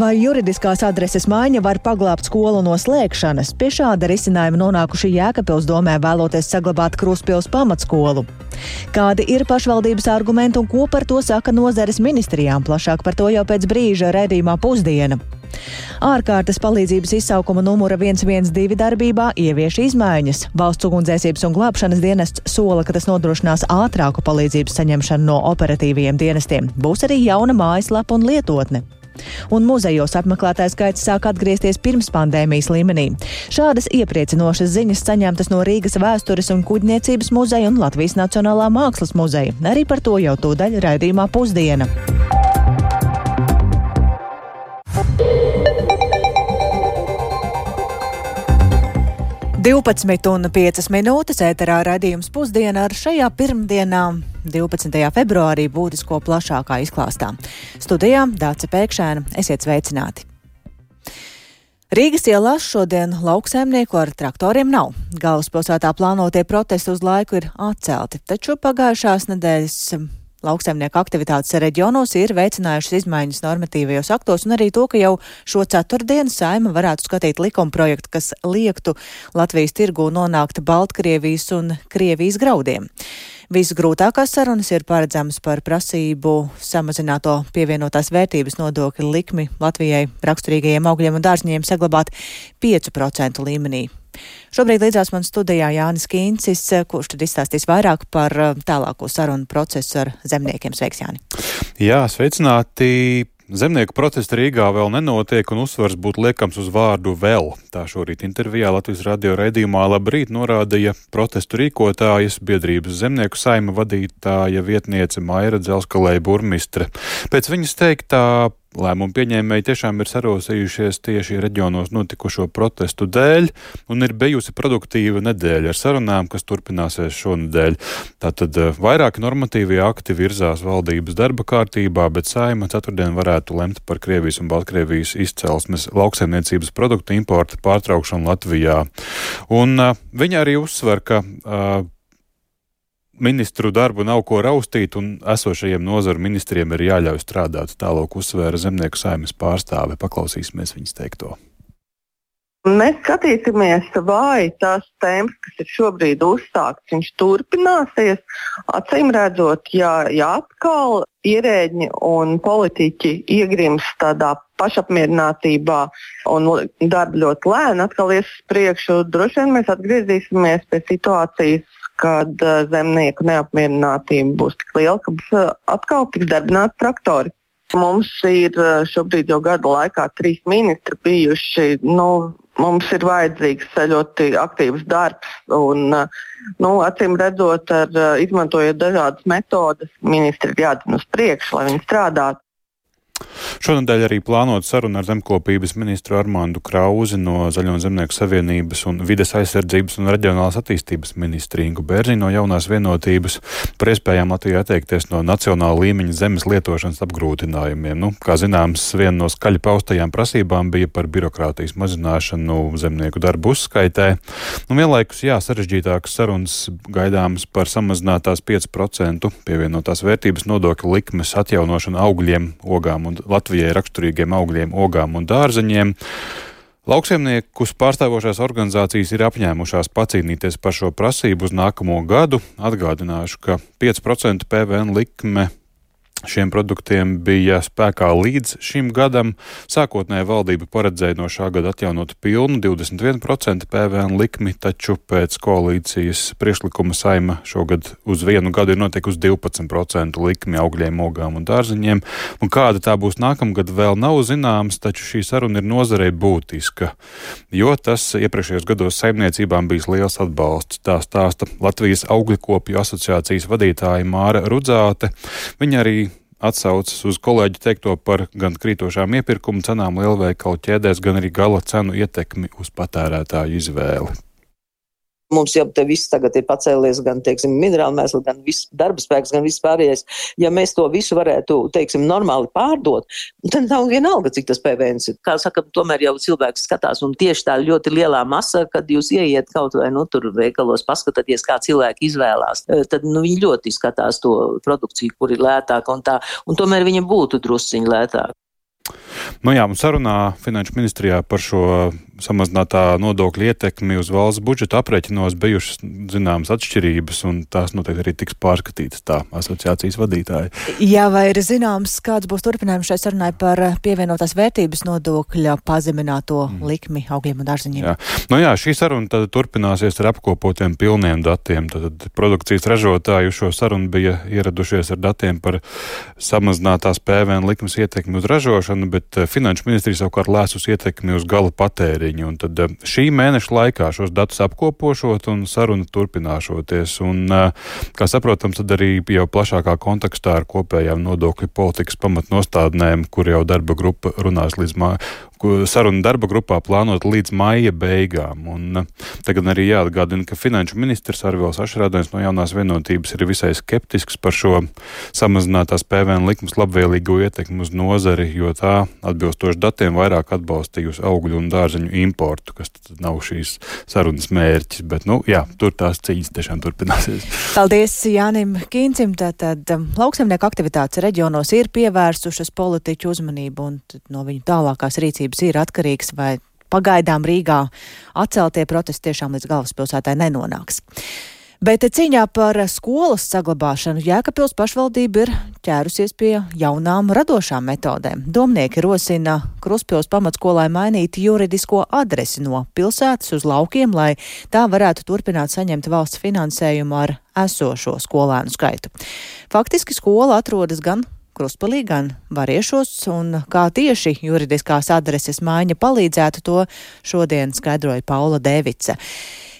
Vai juridiskās adreses maiņa var paglābt skolu no slēgšanas? Pie šāda risinājuma nonākuši Jēkabpils domē vēloties saglabāt Kruspils pamatskolu. Kādi ir pašvaldības argumenti un ko par to saka nozares ministrijām? Plašāk par to jau pēc brīža redzījumā pusdiena. Ārkārtas palīdzības izsaukuma numura 112 darbībā ievieš izmaiņas. Valsts ugunsdzēsības un glābšanas dienests sola, ka tas nodrošinās ātrāku palīdzības saņemšanu no operatīviem dienestiem. Būs arī jauna mājaslapa un lietotne. Un muzejos apmeklētājs skaits sāk atgriezties pirms pandēmijas līmenī. Šādas iepriecinošas ziņas saņemtas no Rīgas vēstures un kuģniecības muzeja un Latvijas Nacionālā mākslas muzeja. Arī par to jau tūdaļ raidījumā pusdiena. 12,5 minūtes ēterā raidījums pusdienā ar šajā pirmdienā, 12. februārī, būtisko plašākā izklāstā. Studijā Dāca Pēkšēna, esiet sveicināti! Rīgas ielās šodien lauksēmnieku ar traktoriem nav. Galvaspilsētā plānotie protesti uz laiku ir atcelti, taču pagājušās nedēļas Lauksaimnieku aktivitātes reģionos ir veicinājušas izmaiņas normatīvajos aktos un arī to, ka jau šo ceturtdienu saima varētu skatīt likuma projektu, kas liektu Latvijas tirgū nonākt Baltkrievijas un Krievijas graudiem. Visgrūtākās sarunas ir paredzamas par prasību samazināto pievienotās vērtības nodokļu likmi Latvijai raksturīgajiem augļiem un dārzņiem saglabāt 5% līmenī. Šobrīd līdzās man studijā Jānis Kīncis, kurš tad izstāstīs vairāk par eh, tālāko sarunu procesu ar zemniekiem. Sveiks, Jāni! Jā, sveicināti! Zemnieku protesti Rīgā vēl nenotiek, un uzsvars būtu liekams uz vārdu vēl. Tā šorīt intervijā Latvijas radio raidījumā Labrīt norādīja protestu rīkotājas biedrības zemnieku saima vadītāja vietniece Maira Dzelskalēja burmistre. Pēc viņas teiktā Lēmumu pieņēmēji tiešām ir sarosījušies tieši reģionos notikušo protestu dēļ, un ir bijusi produktīva nedēļa ar sarunām, kas turpināsies šonadēļ. Tātad eh, vairāki normatīvie akti virzās valdības darba kārtībā, bet saima ceturtdien varētu lemt par Krievijas un Baltkrievijas izcelsmes lauksaimniecības produktu importa pārtraukšanu Latvijā. Un uh, viņa arī uzsver, ka uh, ministru darbu nav ko raustīt, un esošajiem nozaru ministriem ir jāļauj strādāt. Tālāk uzsvēra zemnieku saimnes pārstāve. Paklausīsimies viņas teikto. Mēs skatīsimies, vai tās tēmas, kas ir šobrīd uzsāktas, viņš turpināsies. Acīm redzot, ja, ja atkal ierēģi un politiķi iegrims tādā pašapmierinātībā un darba ļoti lēni atkal ies uz priekšu, droši vien mēs atgriezīsimies pie situācijas, kad uh, zemnieku neapmierinātība būs tik liela, ka uh, atkal tiks darbināti traktori. Mums ir uh, šobrīd jau gada laikā trīs ministri bijuši. Nu, mums ir vajadzīgs ļoti aktīvs darbs. Un, nu, acīm redzot, ar, izmantojot dažādas metodes, ministri ir jādzen uz priekšu, lai viņi strādātu. Šonadēļ arī plānot sarunu ar zemkopības ministru Armāndu Krauzi no Zaļo zemnieku savienības un vides aizsardzības un reģionālās attīstības ministru Ingu Bērzi no jaunās vienotības par iespējām Latvijai atteikties no nacionāla līmeņa zemes lietošanas apgrūtinājumiem. Nu, kā zināms, viena no skaļi paustajām prasībām bija par birokrātijas mazināšanu zemnieku darbu uzskaitē. Nu, vienlaikus, jā, sarežģītākas sarunas gaidāmas par samazinātās 5% pievienotās vērtības nodokļu likmes atjaunošanu augļiem, ogām un Latvijai raksturīgiem augļiem, ogām un dārzeņiem. Lauksaimniekus pārstāvošās organizācijas ir apņēmušās pacīnīties par šo prasību uz nākamo gadu. Atgādināšu, ka 5% PVN likme Šiem produktiem bija spēkā līdz šim gadam. Sākotnēji valdība paredzēja no šā gada atjaunot pilnu 21% PVN likmi, taču pēc koalīcijas priekšlikuma saima šogad uz vienu gadu ir noteikusi 12% likmi augļiem, ogām un dārziņiem. Un kāda tā būs nākamgad, vēl nav zināms, taču šī saruna ir nozarei būtiska, jo tas iepriekšējos gados saimniecībām bijis liels atbalsts. Tā stāsta Latvijas augļkopju asociācijas vadītāja Māra Rudzāte. Viņa arī atsaucas uz kolēģi teikto par gan krītošām iepirkuma cenām lielveikalu ķēdēs, gan arī gala cenu ietekmi uz patērētāju izvēli. Mums jau te viss tagad ir pacēlies, gan, teiksim, minerāli mēsli, gan viss darba spēks, gan viss pārējais. Ja mēs to visu varētu, teiksim, normāli pārdot, tad nav vienalga, cik tas PVN ir. Kā saka, tomēr jau cilvēks skatās, un tieši tā ļoti lielā masa, kad jūs ieiet kaut vai, nu, tur veikalos, paskatāties, kā cilvēki izvēlās, e, tad, nu, viņi ļoti skatās to produkciju, kur ir lētāka un tā, un tomēr viņa būtu drusciņi lētāka. Nu jā, un sarunā Finanšu ministrijā par šo samazinātā nodokļa ietekmi uz valsts budžetu aprēķinos bijušas zināmas atšķirības, un tās noteikti arī tiks pārskatītas tā asociācijas vadītāja. Jā, vai ir zināms, kāds būs turpinājums šai sarunai par pievienotās vērtības nodokļa pazemināto mm. likmi augļiem un dārziņiem? Jā. Nu jā, šī saruna tad turpināsies ar apkopotiem pilniem datiem. Tad produkcijas ražotāji uz šo sarunu bija ieradušies ar datiem par samazinātās PVN likmes ietekmi uz ražošanu, bet Finanšu ministrija savukārt lēsus ietekmi uz gala patēriņu patēriņu. Un tad eh, šī mēneša laikā šos datus apkopošot un saruna turpināšoties. Un, eh, kā saprotams, tad arī jau plašākā kontekstā ar kopējām nodokļu politikas pamatnostādnēm, kur jau darba grupa runās līdz sarunu darba grupā plānot līdz maija beigām. Un, tagad arī jāatgādina, ka finanšu ministrs Arvils Ašrādājums no jaunās vienotības ir visai skeptisks par šo samazinātās PVN likums labvēlīgo ietekmi uz nozari, jo tā atbilstoši datiem vairāk atbalstījusi augļu un dārzeņu importu, kas nav šīs sarunas mērķis. Bet, nu, jā, tur tās cīņas tiešām turpināsies. Paldies Jānim Kīncim. Tātad um, lauksemnieku aktivitātes reģionos ir pievērsušas politiķu uzmanību un no viņu tālākās rīcības valdības ir atkarīgs vai pagaidām Rīgā atceltie protesti tiešām līdz galvaspilsētai nenonāks. Bet cīņā par skolas saglabāšanu Jēkabpils pašvaldība ir ķērusies pie jaunām radošām metodēm. Domnieki rosina Kruspils pamatskolai mainīt juridisko adresi no pilsētas uz laukiem, lai tā varētu turpināt saņemt valsts finansējumu ar esošo skolēnu skaitu. Faktiski skola atrodas gan Kruspalī, gan Variešos, un kā tieši juridiskās adreses maiņa palīdzētu to šodien skaidroja Paula Devica.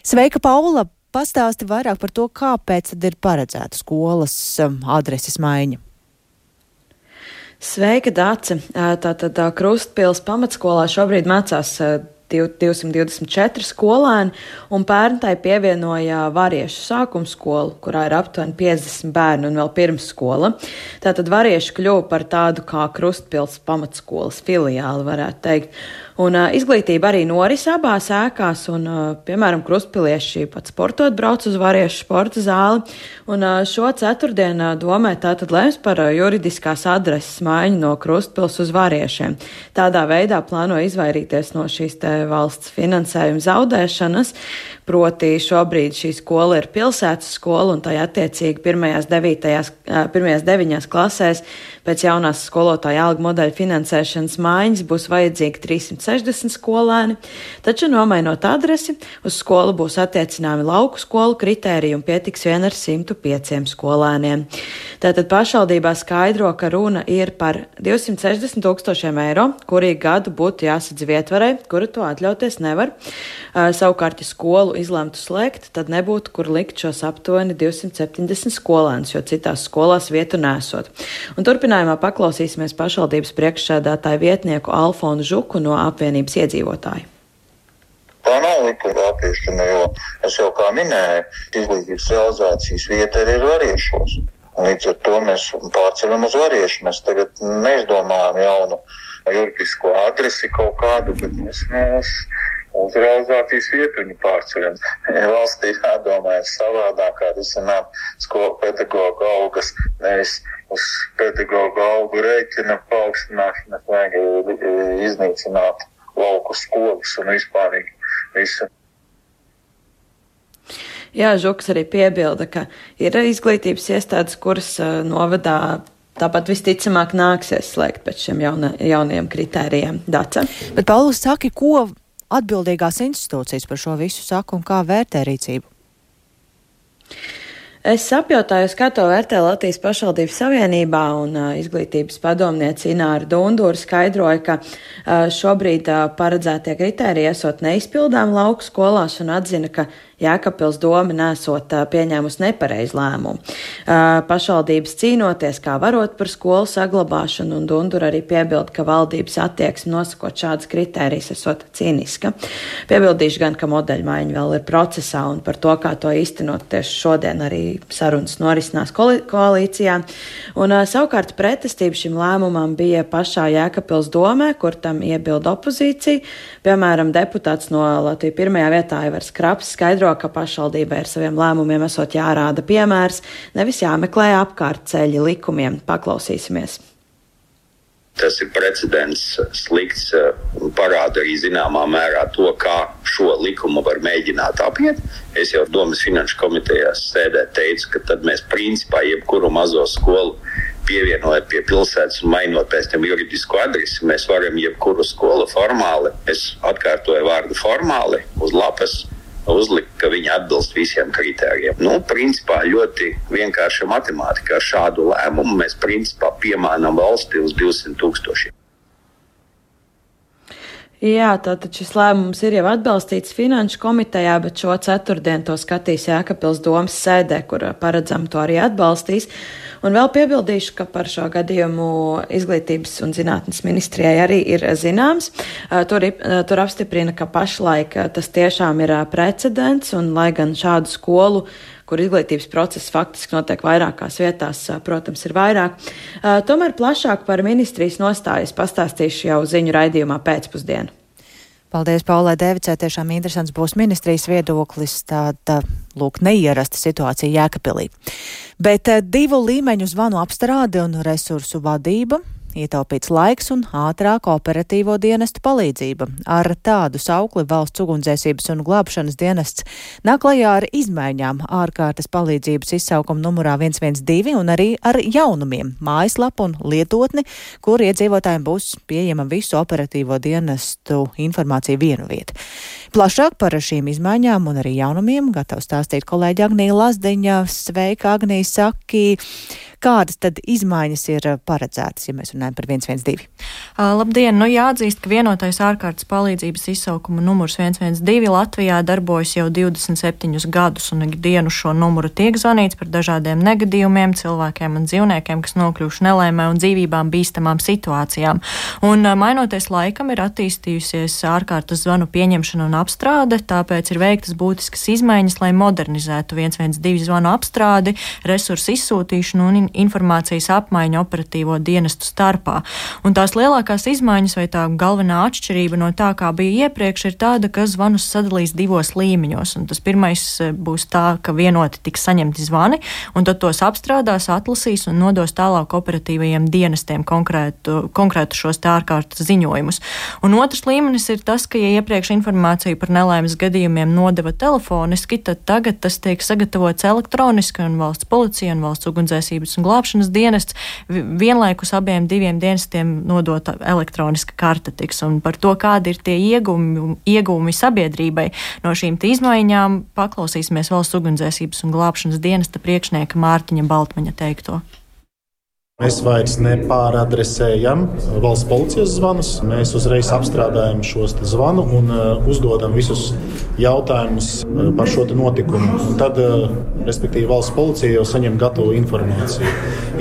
Sveika, Paula! Pastāsti vairāk par to, kāpēc tad ir paredzēta skolas um, adreses maiņa. Sveika, Dāce! Tātad Krustpils pamatskolā šobrīd mācās 224 skolēni, un pērn tai pievienoja variešu sākuma skolu, kurā ir aptuveni 50 bērnu un vēl pirmsskola. Tātad varieši kļuva par tādu kā Krustpils pamatskolas filiāli, varētu teikt. Un uh, izglītība arī noris abās ēkās, un, uh, piemēram, krustpilieši pat sportot brauc uz variešu sporta zāli. Un uh, šo ceturtdienu uh, domē tātad lems par uh, juridiskās adreses maiņu no krustpils uz variešiem. Tādā veidā plāno izvairīties no šīs te valsts finansējuma zaudēšanas, proti šobrīd šī skola ir pilsētas skola, un tai attiecīgi pirmajās, devītajās, pirmajās deviņās klasēs pēc jaunās skolotāja alga modeļa finansēšanas maiņas būs vajadzīgi 300 60 skolēni, taču nomainot adresi, uz skolu būs attiecināmi lauku skolu kritēriji un pietiks vien ar 105 skolēniem. Tātad pašvaldībā skaidro, ka runa ir par 260 tūkstošiem eiro, kuri gadu būtu jāsadz vietvarai, kuru to atļauties nevar. Savukārt, ja skolu izlemtu slēgt, tad nebūtu, kur likt šos aptuveni 270 skolēnus, jo citās skolās vietu nesot. Un turpinājumā paklausīsimies pašvaldības priekšsēdētāju vietnieku Alfonu Žuku no ap apvienības iedzīvotāji. Tā nav likuma attīstīšana, jo es jau kā minēju, izglītības realizācijas vieta arī ir variešos. Līdz ar to mēs pārceļam uz variešu. Mēs tagad neizdomājam jaunu juridisko adresi kaut kādu, bet mēs, mēs uz realizācijas vietu viņu pārceļam. Valstī jādomā savādāk, kā risināt skolu pedagoģu algas, nevis uz pedagoģu algu rēķina paaugstināšanas vajag iznīcināt lauku skolas un vispār visu. Jā, Žuks arī piebilda, ka ir izglītības iestādes, kuras uh, novadā tāpat visticamāk nāksies slēgt pēc šiem jauna, jaunajiem kritērijiem. Daca. Bet Paulus saka, ko atbildīgās institūcijas par šo visu saka un kā vērtē rīcību? Es apjautāju, kā to vērtē Latvijas pašvaldības savienībā, un uh, izglītības padomniece Ināra Dundūra skaidroja, ka uh, šobrīd uh, paredzētie kriteriji esot neizpildām lauku skolās un atzina, ka Jēkabpils doma nesot pieņēmusi nepareizu lēmumu. Pašvaldības cīnoties, kā varot par skolu saglabāšanu, un Dundur arī piebild, ka valdības attieksme nosakot šādas kritērijas esot cīniska. Piebildīšu gan, ka modeļmaiņa vēl ir procesā, un par to, kā to īstenot tieši šodien arī sarunas norisinās koalīcijā. Un, savukārt pretestība šim lēmumam bija pašā Jēkabpils domē, kur tam iebilda opozīcija. Piemēram, deputāts no Latvijas pirmajā vietā Ivars Kraps skaidro, ka pašvaldībai ar saviem lēmumiem esot jārāda piemērs, nevis jāmeklē apkārt ceļi likumiem. Paklausīsimies! Tas ir precedents slikts parāda arī zināmā mērā to, kā šo likumu var mēģināt apiet. Es jau Domas finanšu komitejās sēdē teicu, ka tad mēs principā jebkuru mazo skolu pievienojot pie pilsētas un mainot pēc tam juridisku adresi, mēs varam jebkuru skolu formāli, es atkārtoju vārdu formāli, uz lapas uzlikt, ka viņi atbilst visiem kritērijiem. Nu, principā ļoti vienkārša matemātika. Ar šādu lēmumu mēs principā piemānām valsti uz 200 tūkstošiem. Jā, tātad šis lēmums ir jau atbalstīts Finanšu komitejā, bet šo ceturtdienu to skatīs Jēkabils domas sēdē, kur paredzam to arī atbalstīs. Un vēl piebildīšu, ka par šo gadījumu izglītības un zinātnes ministrijai arī ir zināms. Tur, tur apstiprina, ka pašlaik tas tiešām ir precedents, un lai gan šādu skolu kur izglītības process faktiski notiek vairākās vietās, protams, ir vairāk. Tomēr plašāk par ministrijas nostājas pastāstīšu jau ziņu raidījumā pēcpusdienu. Paldies, Paulai Devicē. Tiešām interesants būs ministrijas viedoklis. Tāda, lūk, neierasta situācija Jēkabpilī. Bet divu līmeņu zvanu apstrāde un resursu vadība ietaupīts laiks un ātrāka operatīvo dienestu palīdzība. Ar tādu saukli valsts ugunsdzēsības un glābšanas dienests nāk klajā ar izmaiņām ārkārtas palīdzības izsaukuma numurā 112 un arī ar jaunumiem - mājaslapu un lietotni, kur iedzīvotājiem būs pieejama visu operatīvo dienestu informācija vienu vietu. Plašāk par šīm izmaiņām un arī jaunumiem gatavs stāstīt kolēģi Agnija Lazdiņa. Sveika, Agnija Saki! Kādas tad izmaiņas ir paredzētas, ja mēs runājam par 112? Uh, labdien! Nu, jāatzīst, ka vienotais ārkārtas palīdzības izsaukuma numurs 112 Latvijā darbojas jau 27 gadus, un ikdienu šo numuru tiek zvanīts par dažādiem negadījumiem, cilvēkiem un dzīvniekiem, kas nokļuvuši nelēmē un dzīvībām bīstamām situācijām. Un, uh, mainoties laikam, ir attīstījusies ārkārtas zvanu pieņemšana un apstrāde, tāpēc ir veiktas būtiskas izmaiņas, lai modernizētu 112 zvanu apstrādi, resursu izsūtīšanu un informācijas apmaiņu operatīvo dienestu starpā. Un tās lielākās izmaiņas vai tā galvenā atšķirība no tā, kā bija iepriekš, ir tāda, ka zvanus sadalīs divos līmeņos. Un tas pirmais e, būs tā, ka vienoti tiks saņemti zvani, un tad tos apstrādās, atlasīs un nodos tālāk operatīvajiem dienestiem konkrētu, konkrētu šos tā ārkārtas ziņojumus. Un otrs līmenis ir tas, ka, ja iepriekš informāciju par nelaimes gadījumiem nodeva telefoniski, tad tagad tas tiek sagatavots elektroniski un valsts policija un valsts ugunsdzēsības un glābšanas dienests vienlaikus abiem diviem dienestiem nodota elektroniska karte tiks. Un par to, kādi ir tie iegumi, iegumi sabiedrībai no šīm izmaiņām, paklausīsimies valsts ugunsdzēsības un glābšanas dienesta priekšnieka Mārtiņa Baltmaņa teikto. Mēs vairs nepāradresējam valsts policijas zvanus. Mēs uzreiz apstrādājam šos zvanu un uh, uzdodam visus jautājumus uh, par šo notikumu. Un tad, uh, respektīvi, valsts policija jau saņem gatavu informāciju.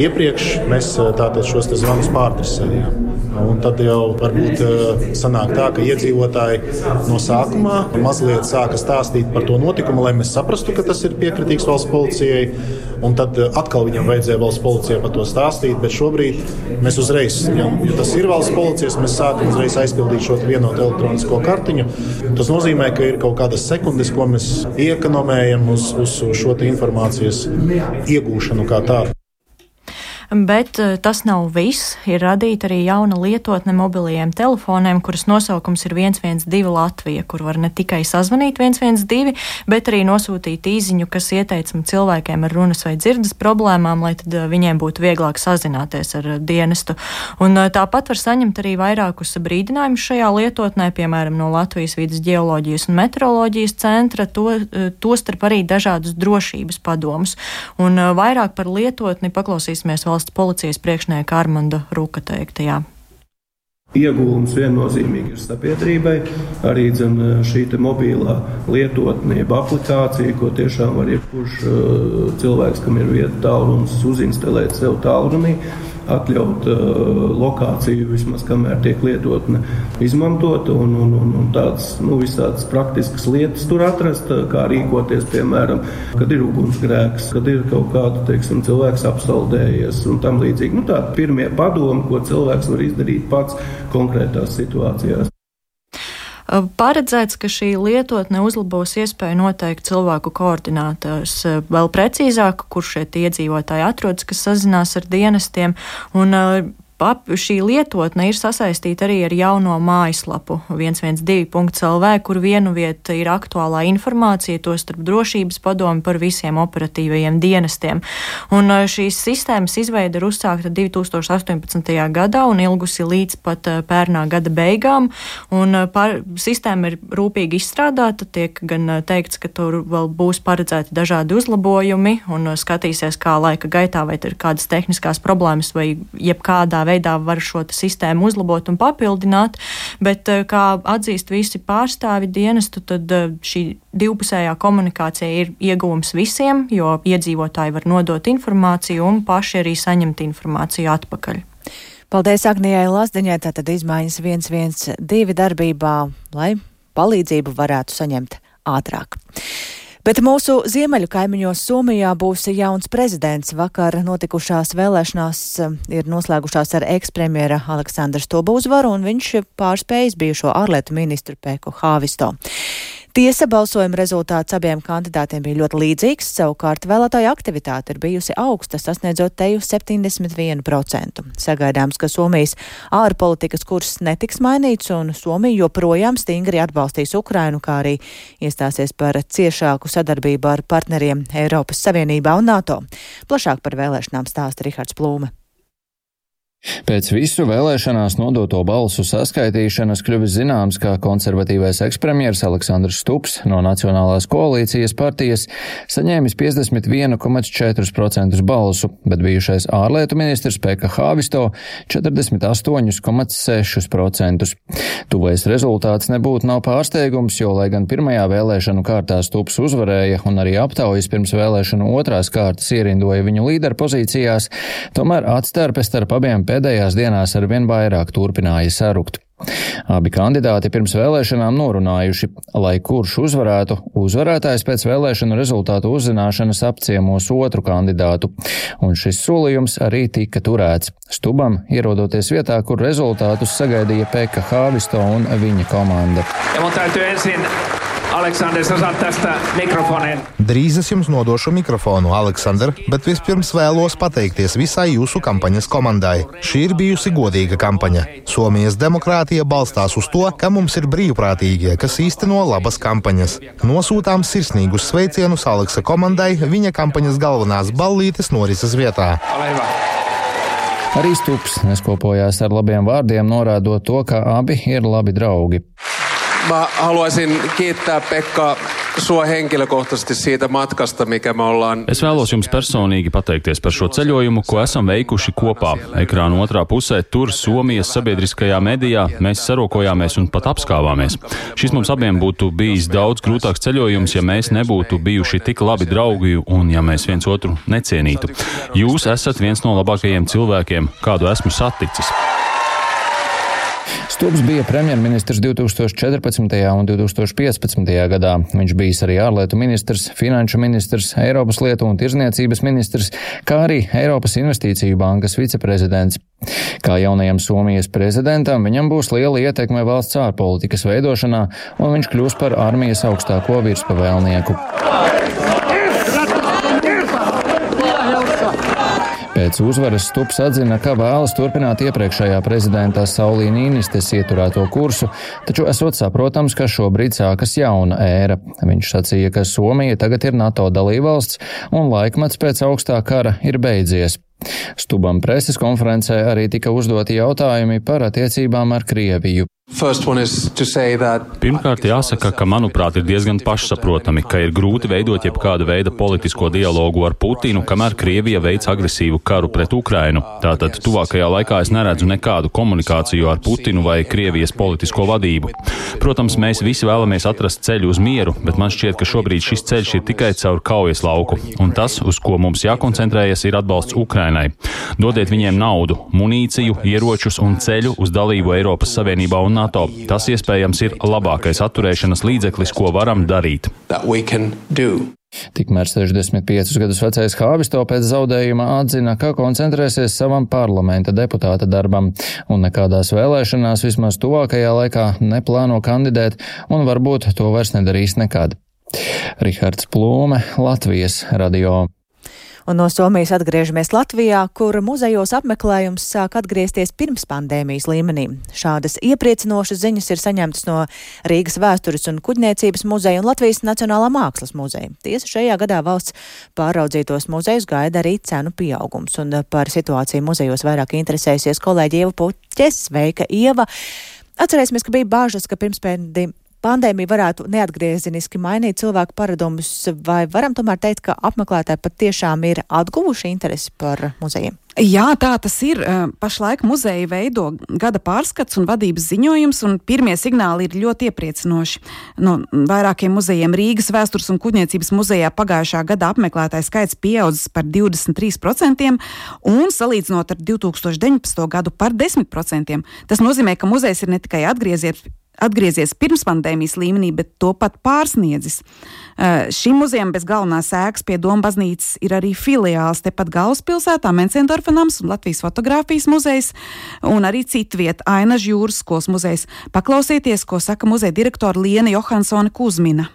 Iepriekš mēs tātad šos zvanus pārdresējām. Un tad jau varbūt uh, sanāk tā, ka iedzīvotāji no sākumā mazliet sāka stāstīt par to notikumu, lai mēs saprastu, ka tas ir piekritīgs valsts policijai. Un tad uh, atkal viņam vajadzēja valsts policijai par to stāstīt bet šobrīd mēs uzreiz, ja, ja tas ir valsts policijas, mēs sākam uzreiz aizpildīt šo vienotu elektronisko kartiņu. Tas nozīmē, ka ir kaut kādas sekundes, ko mēs iekonomējam uz, uz šo informācijas iegūšanu kā tādu. Bet eh, tas nav viss. Ir radīta arī jauna lietotne mobilajiem telefoniem, kuras nosaukums ir 112 Latvija, kur var ne tikai sazvanīt 112, bet arī nosūtīt īziņu, kas ieteicama cilvēkiem ar runas vai dzirdes problēmām, lai tad eh, viņiem būtu vieglāk sazināties ar eh, dienestu. Un tāpat var saņemt arī vairākus brīdinājumus šajā lietotnē, piemēram, no Latvijas vidas geoloģijas un meteoroloģijas centra, to, to starp arī dažādus drošības padomus. Un vairāk par lietotni paklausīsimies vēl valsts policijas priekšnieka Armanda Rūka teiktajā. Iegūms viennozīmīgi ir sabiedrībai. Arī dzen, šī mobilā lietotne, aplikācija, ko tiešām var jebkurš uh, cilvēks, kam ir vieta tālrunis, uzinstalēt sev tālrunī atļaut uh, lokāciju vismaz kamēr tiek lietotne izmantota un, un, un, un tādas nu, visādas praktiskas lietas tur atrast, uh, kā rīkoties, piemēram, kad ir ugunsgrēks, kad ir kaut kāda, teiksim, cilvēks apsaldējies un tam līdzīgi. Nu, tādi pirmie padomi, ko cilvēks var izdarīt pats konkrētās situācijās. Paredzēts, ka šī lietotne uzlabos iespēju noteikt cilvēku koordinātors vēl precīzāk, kur šie iedzīvotāji atrodas, kas sazinās ar dienestiem. Un, Pap, šī lietotne ir sasaistīta arī ar jauno mājaslapu 112.lv, kur vienu vietu ir aktuālā informācija, to starp drošības padomu par visiem operatīvajiem dienestiem. Un šīs sistēmas izveida ir uzsākta 2018. gadā un ilgusi līdz pat pērnā gada beigām. Un par, sistēma ir rūpīgi izstrādāta, tiek gan teikts, ka tur vēl būs paredzēti dažādi uzlabojumi un skatīsies, kā laika gaitā vai ir kādas tehniskās problēmas vai jebkādā veidā var šo sistēmu uzlabot un papildināt, bet eh, kā atzīst visi pārstāvi dienestu, tad eh, šī divpusējā komunikācija ir ieguvums visiem, jo iedzīvotāji var nodot informāciju un paši arī saņemt informāciju atpakaļ. Paldies Agnijai Lazdiņai, tātad izmaiņas 112 darbībā, lai palīdzību varētu saņemt ātrāk. Bet mūsu ziemeļu kaimiņos Somijā būs jauns prezidents. Vakar notikušās vēlēšanās eh, ir noslēgušās ar ekspremjera Aleksandra Stobu uzvaru, un viņš pārspējis bijušo ārlietu ministru Pēku Hāvisto. Tiesa balsojuma rezultāts abiem kandidātiem bija ļoti līdzīgs, savukārt vēlētāja aktivitāte ir bijusi augsta, sasniedzot teju 71%. Sagaidāms, ka Somijas ārpolitikas kurs netiks mainīts un Somija joprojām stingri atbalstīs Ukrainu, kā arī iestāsies par ciešāku sadarbību ar partneriem Eiropas Savienībā un NATO. Plašāk par vēlēšanām stāsta Rihards Plūme. Pēc visu vēlēšanās nodoto balsu saskaitīšanas kļuvis zināms, ka konservatīvais ekspremjers Aleksandrs Stups no Nacionālās koalīcijas partijas saņēmis 51,4% balsu, bet bijušais ārlietu ministrs Peka Hāvisto 48,6%. Tuvais rezultāts nebūtu nav pārsteigums, jo, lai gan pirmajā vēlēšanu kārtā Stups uzvarēja un arī aptaujas pirms vēlēšanu otrās kārtas ierindoja viņu līderu pozīcijās, tomēr atstarpe starp abiem pēdējās dienās arvien vairāk turpināja sarukt. Abi kandidāti pirms vēlēšanām norunājuši, lai kurš uzvarētu, uzvarētājs pēc vēlēšanu rezultātu uzzināšanas apciemos otru kandidātu, un šis solījums arī tika turēts. Stubam ierodoties vietā, kur rezultātus sagaidīja Pekka Hāvisto un viņa komanda. Ja Aleksandrs, saat tästä mikrofonin. Drīz es jums nodošu mikrofonu, Aleksandr, bet vispirms vēlos pateikties visai jūsu kampaņas komandai. Šī ir bijusi godīga kampaņa. Somijas demokrātija balstās uz to, ka mums ir brīvprātīgie, kas īsteno labas kampaņas. Nosūtām sirsnīgus sveicienus Aleksa komandai viņa kampaņas galvenās ballītes norises vietā. Alaiva. Arī Stups neskopojās ar labiem vārdiem, norādot to, ka abi ir labi draugi. Mä haluaisin kiittää Pekka sua henkilökohtaisesti siitä matkasta, mikä me ollaan. Es vēlos jums personīgi pateikties par šo ceļojumu, ko esam veikuši kopā. Ekrāna otrā pusē, tur Somijas sabiedriskajā medijā, mēs sarokojāmies un pat apskāvāmies. Šis mums abiem būtu bijis daudz grūtāks ceļojums, ja mēs nebūtu bijuši tik labi draugi un ja mēs viens otru necienītu. Jūs esat viens no labākajiem cilvēkiem, kādu esmu saticis. Stubbs bija premjerministrs 2014. un 2015. gadā. Viņš bijis arī ārlietu ministrs, finanšu ministrs, Eiropas lietu un tirzniecības ministrs, kā arī Eiropas investīciju bankas viceprezidents. Kā jaunajam Somijas prezidentam, viņam būs liela ietekme valsts ārpolitikas veidošanā, un viņš kļūs par armijas augstāko virspavēlnieku. Pēc uzvaras Stups atzina, ka vēlas turpināt iepriekšējā prezidenta Saulīna Nīnistes ieturēto kursu, taču esot saprotams, ka šobrīd sākas jauna ēra. Viņš sacīja, ka Somija tagad ir NATO dalībvalsts un laikmets pēc augstā kara ir beidzies. Stubam preses konferencē arī tika uzdoti jautājumi par attiecībām ar Krieviju. Pirmkārt, jāsaka, ka manuprāt ir diezgan pašsaprotami, ka ir grūti veidot jebkāda veida politisko dialogu ar Putinu, kamēr Krievija veic agresīvu karu pret Ukrainu. Tātad tuvākajā laikā es neredzu nekādu komunikāciju ar Putinu vai Krievijas politisko vadību. Protams, mēs visi vēlamies atrast ceļu uz mieru, bet man šķiet, ka šobrīd šis ceļš ir tikai caur kaujas lauku, un tas, uz ko mums jākoncentrējas, ir atbalsts Ukrainai. Dodiet viņiem naudu, munīciju, ieročus un ceļu uz dalību Eiropas Savienībā un NATO. Tas iespējams ir labākais atturēšanas līdzeklis, ko varam darīt. Tikmēr 65 gadus vecais Hāvisto pēc zaudējuma atzina, ka koncentrēsies savam parlamenta deputāta darbam un nekādās vēlēšanās vismaz tuvākajā laikā neplāno kandidēt un varbūt to vairs nedarīs nekad. Rihards Plūme, Latvijas radio. Un no Somijas atgriežamies Latvijā, kur muzejos apmeklējums sāk atgriezties pirms pandēmijas līmenī. Šādas iepriecinošas ziņas ir saņemtas no Rīgas vēstures un kuģniecības muzeja un Latvijas Nacionālā mākslas muzeja. Tiesa šajā gadā valsts pāraudzītos muzejus gaida arī cenu pieaugums, un par situāciju muzejos vairāk interesējusies kolēģi Ieva Puķes. Sveika, Ieva! Atcerēsimies, ka bija bāžas, ka pirms pandēmija varētu neatgriezeniski mainīt cilvēku paradumus, vai varam tomēr teikt, ka apmeklētāji pat tiešām ir atguvuši interesi par muzejiem? Jā, tā tas ir. Pašlaik muzeja veido gada pārskats un vadības ziņojums, un pirmie signāli ir ļoti iepriecinoši. No vairākiem muzejiem Rīgas vēstures un kuģniecības muzejā pagājušā gada apmeklētāju skaits pieaudzis par 23%, un salīdzinot ar 2019. gadu par 10%. Tas nozīmē, ka muzejs ir ne tikai atgriezies atgriezies pirms pandēmijas līmenī, bet to pat pārsniedzis. Uh, šim muzejam bez galvenās ēkas pie Doma baznīcas ir arī filiāls tepat galvaspilsētā Mencendorfa nams un Latvijas fotografijas muzejs un arī cita vieta Ainaž jūras skolas muzejs. Paklausieties, ko saka muzeja direktora Liena Johansone Kuzmina.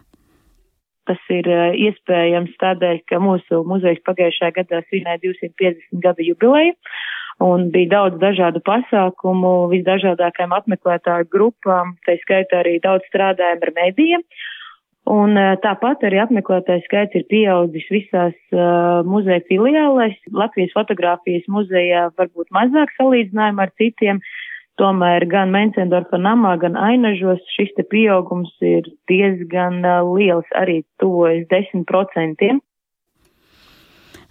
Tas ir iespējams tādēļ, ka mūsu muzejs pagājušajā gadā svinēja 250 gadu jubileju, un bija daudz dažādu pasākumu visdažādākajām apmeklētāju grupām, tā skaitā arī daudz strādājam ar medijiem. Un eh, tāpat arī apmeklētāju skaits ir pieaudzis visās uh, muzeja filiālēs. Latvijas fotografijas muzejā varbūt mazāk salīdzinājumā ar citiem, tomēr gan Mencendorfa namā, gan Ainažos šis te pieaugums ir diezgan uh, liels, arī tuvojas 10%.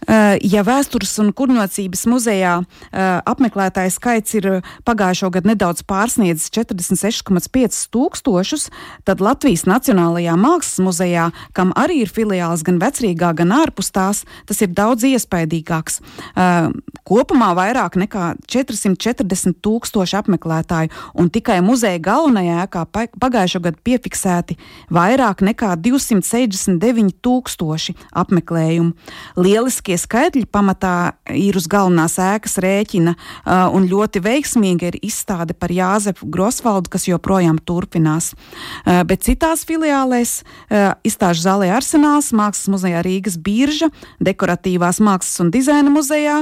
Eh, ja vēstures un kurniecības muzejā eh, apmeklētāju skaits ir pagājušo gadu nedaudz pārsniedzis 46,5 tūkstošus, tad Latvijas Nacionālajā mākslas muzejā, kam arī ir filiāls gan vecrīgā, gan ārpus tās, tas ir daudz iespaidīgāks. Eh, kopumā vairāk nekā 440 tūkstoši apmeklētāju, un tikai muzeja galvenajā ēkā pagājušo gadu piefiksēti vairāk nekā 269 tūkstoši apmeklējumu. Lieliski Tie skaitļi pamatā ir uz galvenās ēkas rēķina, uh, un ļoti veiksmīga ir izstāde par Jāzepu Grosvaldu, kas joprojām turpinās. Uh, bet citās filiālēs uh, izstāžu zālē Arsenāls, Mākslas muzejā Rīgas birža, Dekoratīvās mākslas un dizaina muzejā,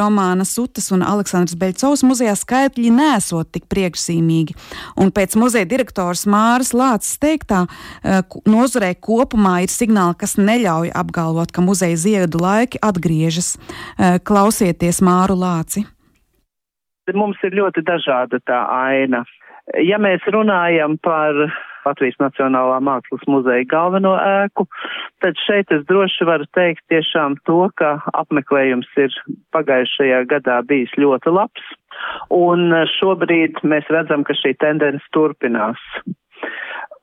Romāna Sutas un Aleksandrs Beļcovs muzejā skaitļi nesot tik priekšsīmīgi. Un pēc muzeja direktors Māras Lācis teiktā, nozarē kopumā ir signāli, kas neļauj apgalvot, ka muzeja ziedu laiki atgriežas. Eh, klausieties Māru Lāci. Mums ir ļoti dažāda tā aina. Ja mēs runājam par Latvijas Nacionālā mākslas muzeja galveno ēku, tad šeit es droši varu teikt tiešām to, ka apmeklējums ir pagājušajā gadā bijis ļoti labs, un šobrīd mēs redzam, ka šī tendence turpinās.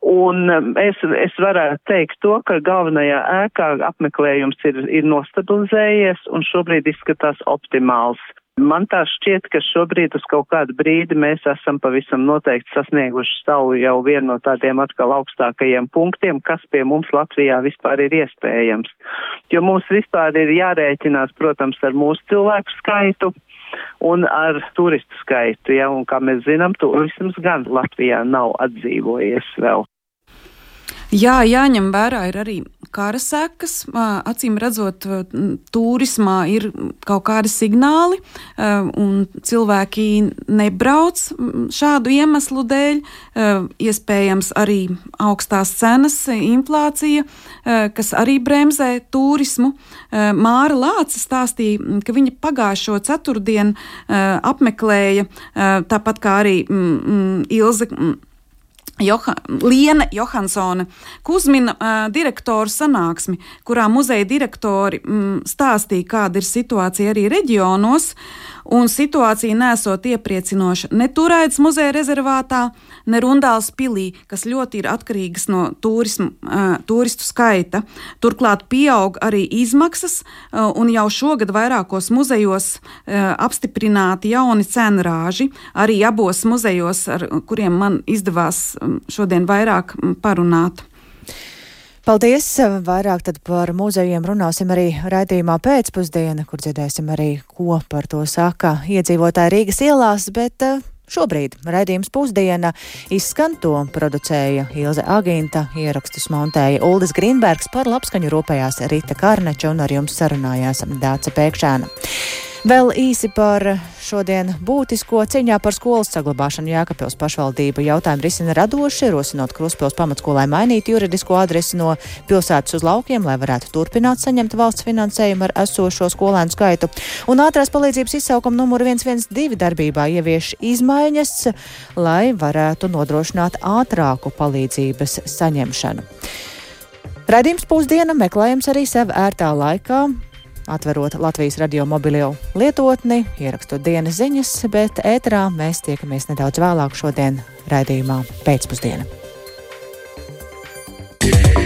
Un um, es, es varētu teikt to, ka galvenajā ēkā apmeklējums ir, ir nostabilizējies un šobrīd izskatās optimāls. Man tā šķiet, ka šobrīd uz kaut kādu brīdi mēs esam pavisam noteikti sasnieguši savu jau vienu no tādiem atkal augstākajiem punktiem, kas pie mums Latvijā vispār ir iespējams. Jo mums vispār ir jārēķinās, protams, ar mūsu cilvēku skaitu, un ar turistu skaitu, ja, un kā mēs zinām, turisms gan Latvijā nav atdzīvojies vēl. Jā, jāņem vērā ir arī kara sekas. Acīm redzot, turismā ir kaut kādi signāli, un cilvēki nebrauc šādu iemeslu dēļ. Iespējams, arī augstās cenas, inflācija, kas arī bremzē turismu. Māra Lāca stāstīja, ka viņa pagājušo ceturtdienu apmeklēja, tāpat kā arī Ilze Joha, Liena Johansone Kuzmina uh, direktoru sanāksmi, kurā muzeja direktori mm, stāstīja, kāda ir situācija arī reģionos, un situācija nesot iepriecinoša ne Turēdas muzeja rezervātā, ne Rundāls pilī, kas ļoti ir atkarīgas no turismu, uh, turistu skaita. Turklāt pieaug arī izmaksas, uh, un jau šogad vairākos muzejos uh, apstiprināti jauni cenrāži, arī abos muzejos, ar kuriem man izdevās šodien vairāk parunāt. Paldies! Vairāk par muzejiem runāsim arī raidījumā pēcpusdiena, kur dzirdēsim arī, ko par to saka iedzīvotāji Rīgas ielās, bet Šobrīd raidījums pusdiena izskan to producēja Ilze Agīnta, ierakstus montēja Uldis Grīnbergs par labskaņu rūpējās Rita Karneča un ar jums sarunājās Dāca Pēkšēna. Vēl īsi par šodien būtisko cīņā par skolas saglabāšanu Jēkabpils pašvaldību jautājumu risina radoši, rosinot Kruspils pamatskolai mainīt juridisko adresi no pilsētas uz laukiem, lai varētu turpināt saņemt valsts finansējumu ar esošo skolēnu skaitu. Un ātrās palīdzības izsaukuma numuru 112 darbībā ievieš izmaiņas, lai varētu nodrošināt ātrāku palīdzības saņemšanu. Radījums pusdiena meklējams arī sev ērtā laikā atverot Latvijas radio mobilo lietotni, ierakstot dienas ziņas, bet ēterā mēs tiekamies nedaudz vēlāk šodien raidījumā pēcpusdienā. Yeah.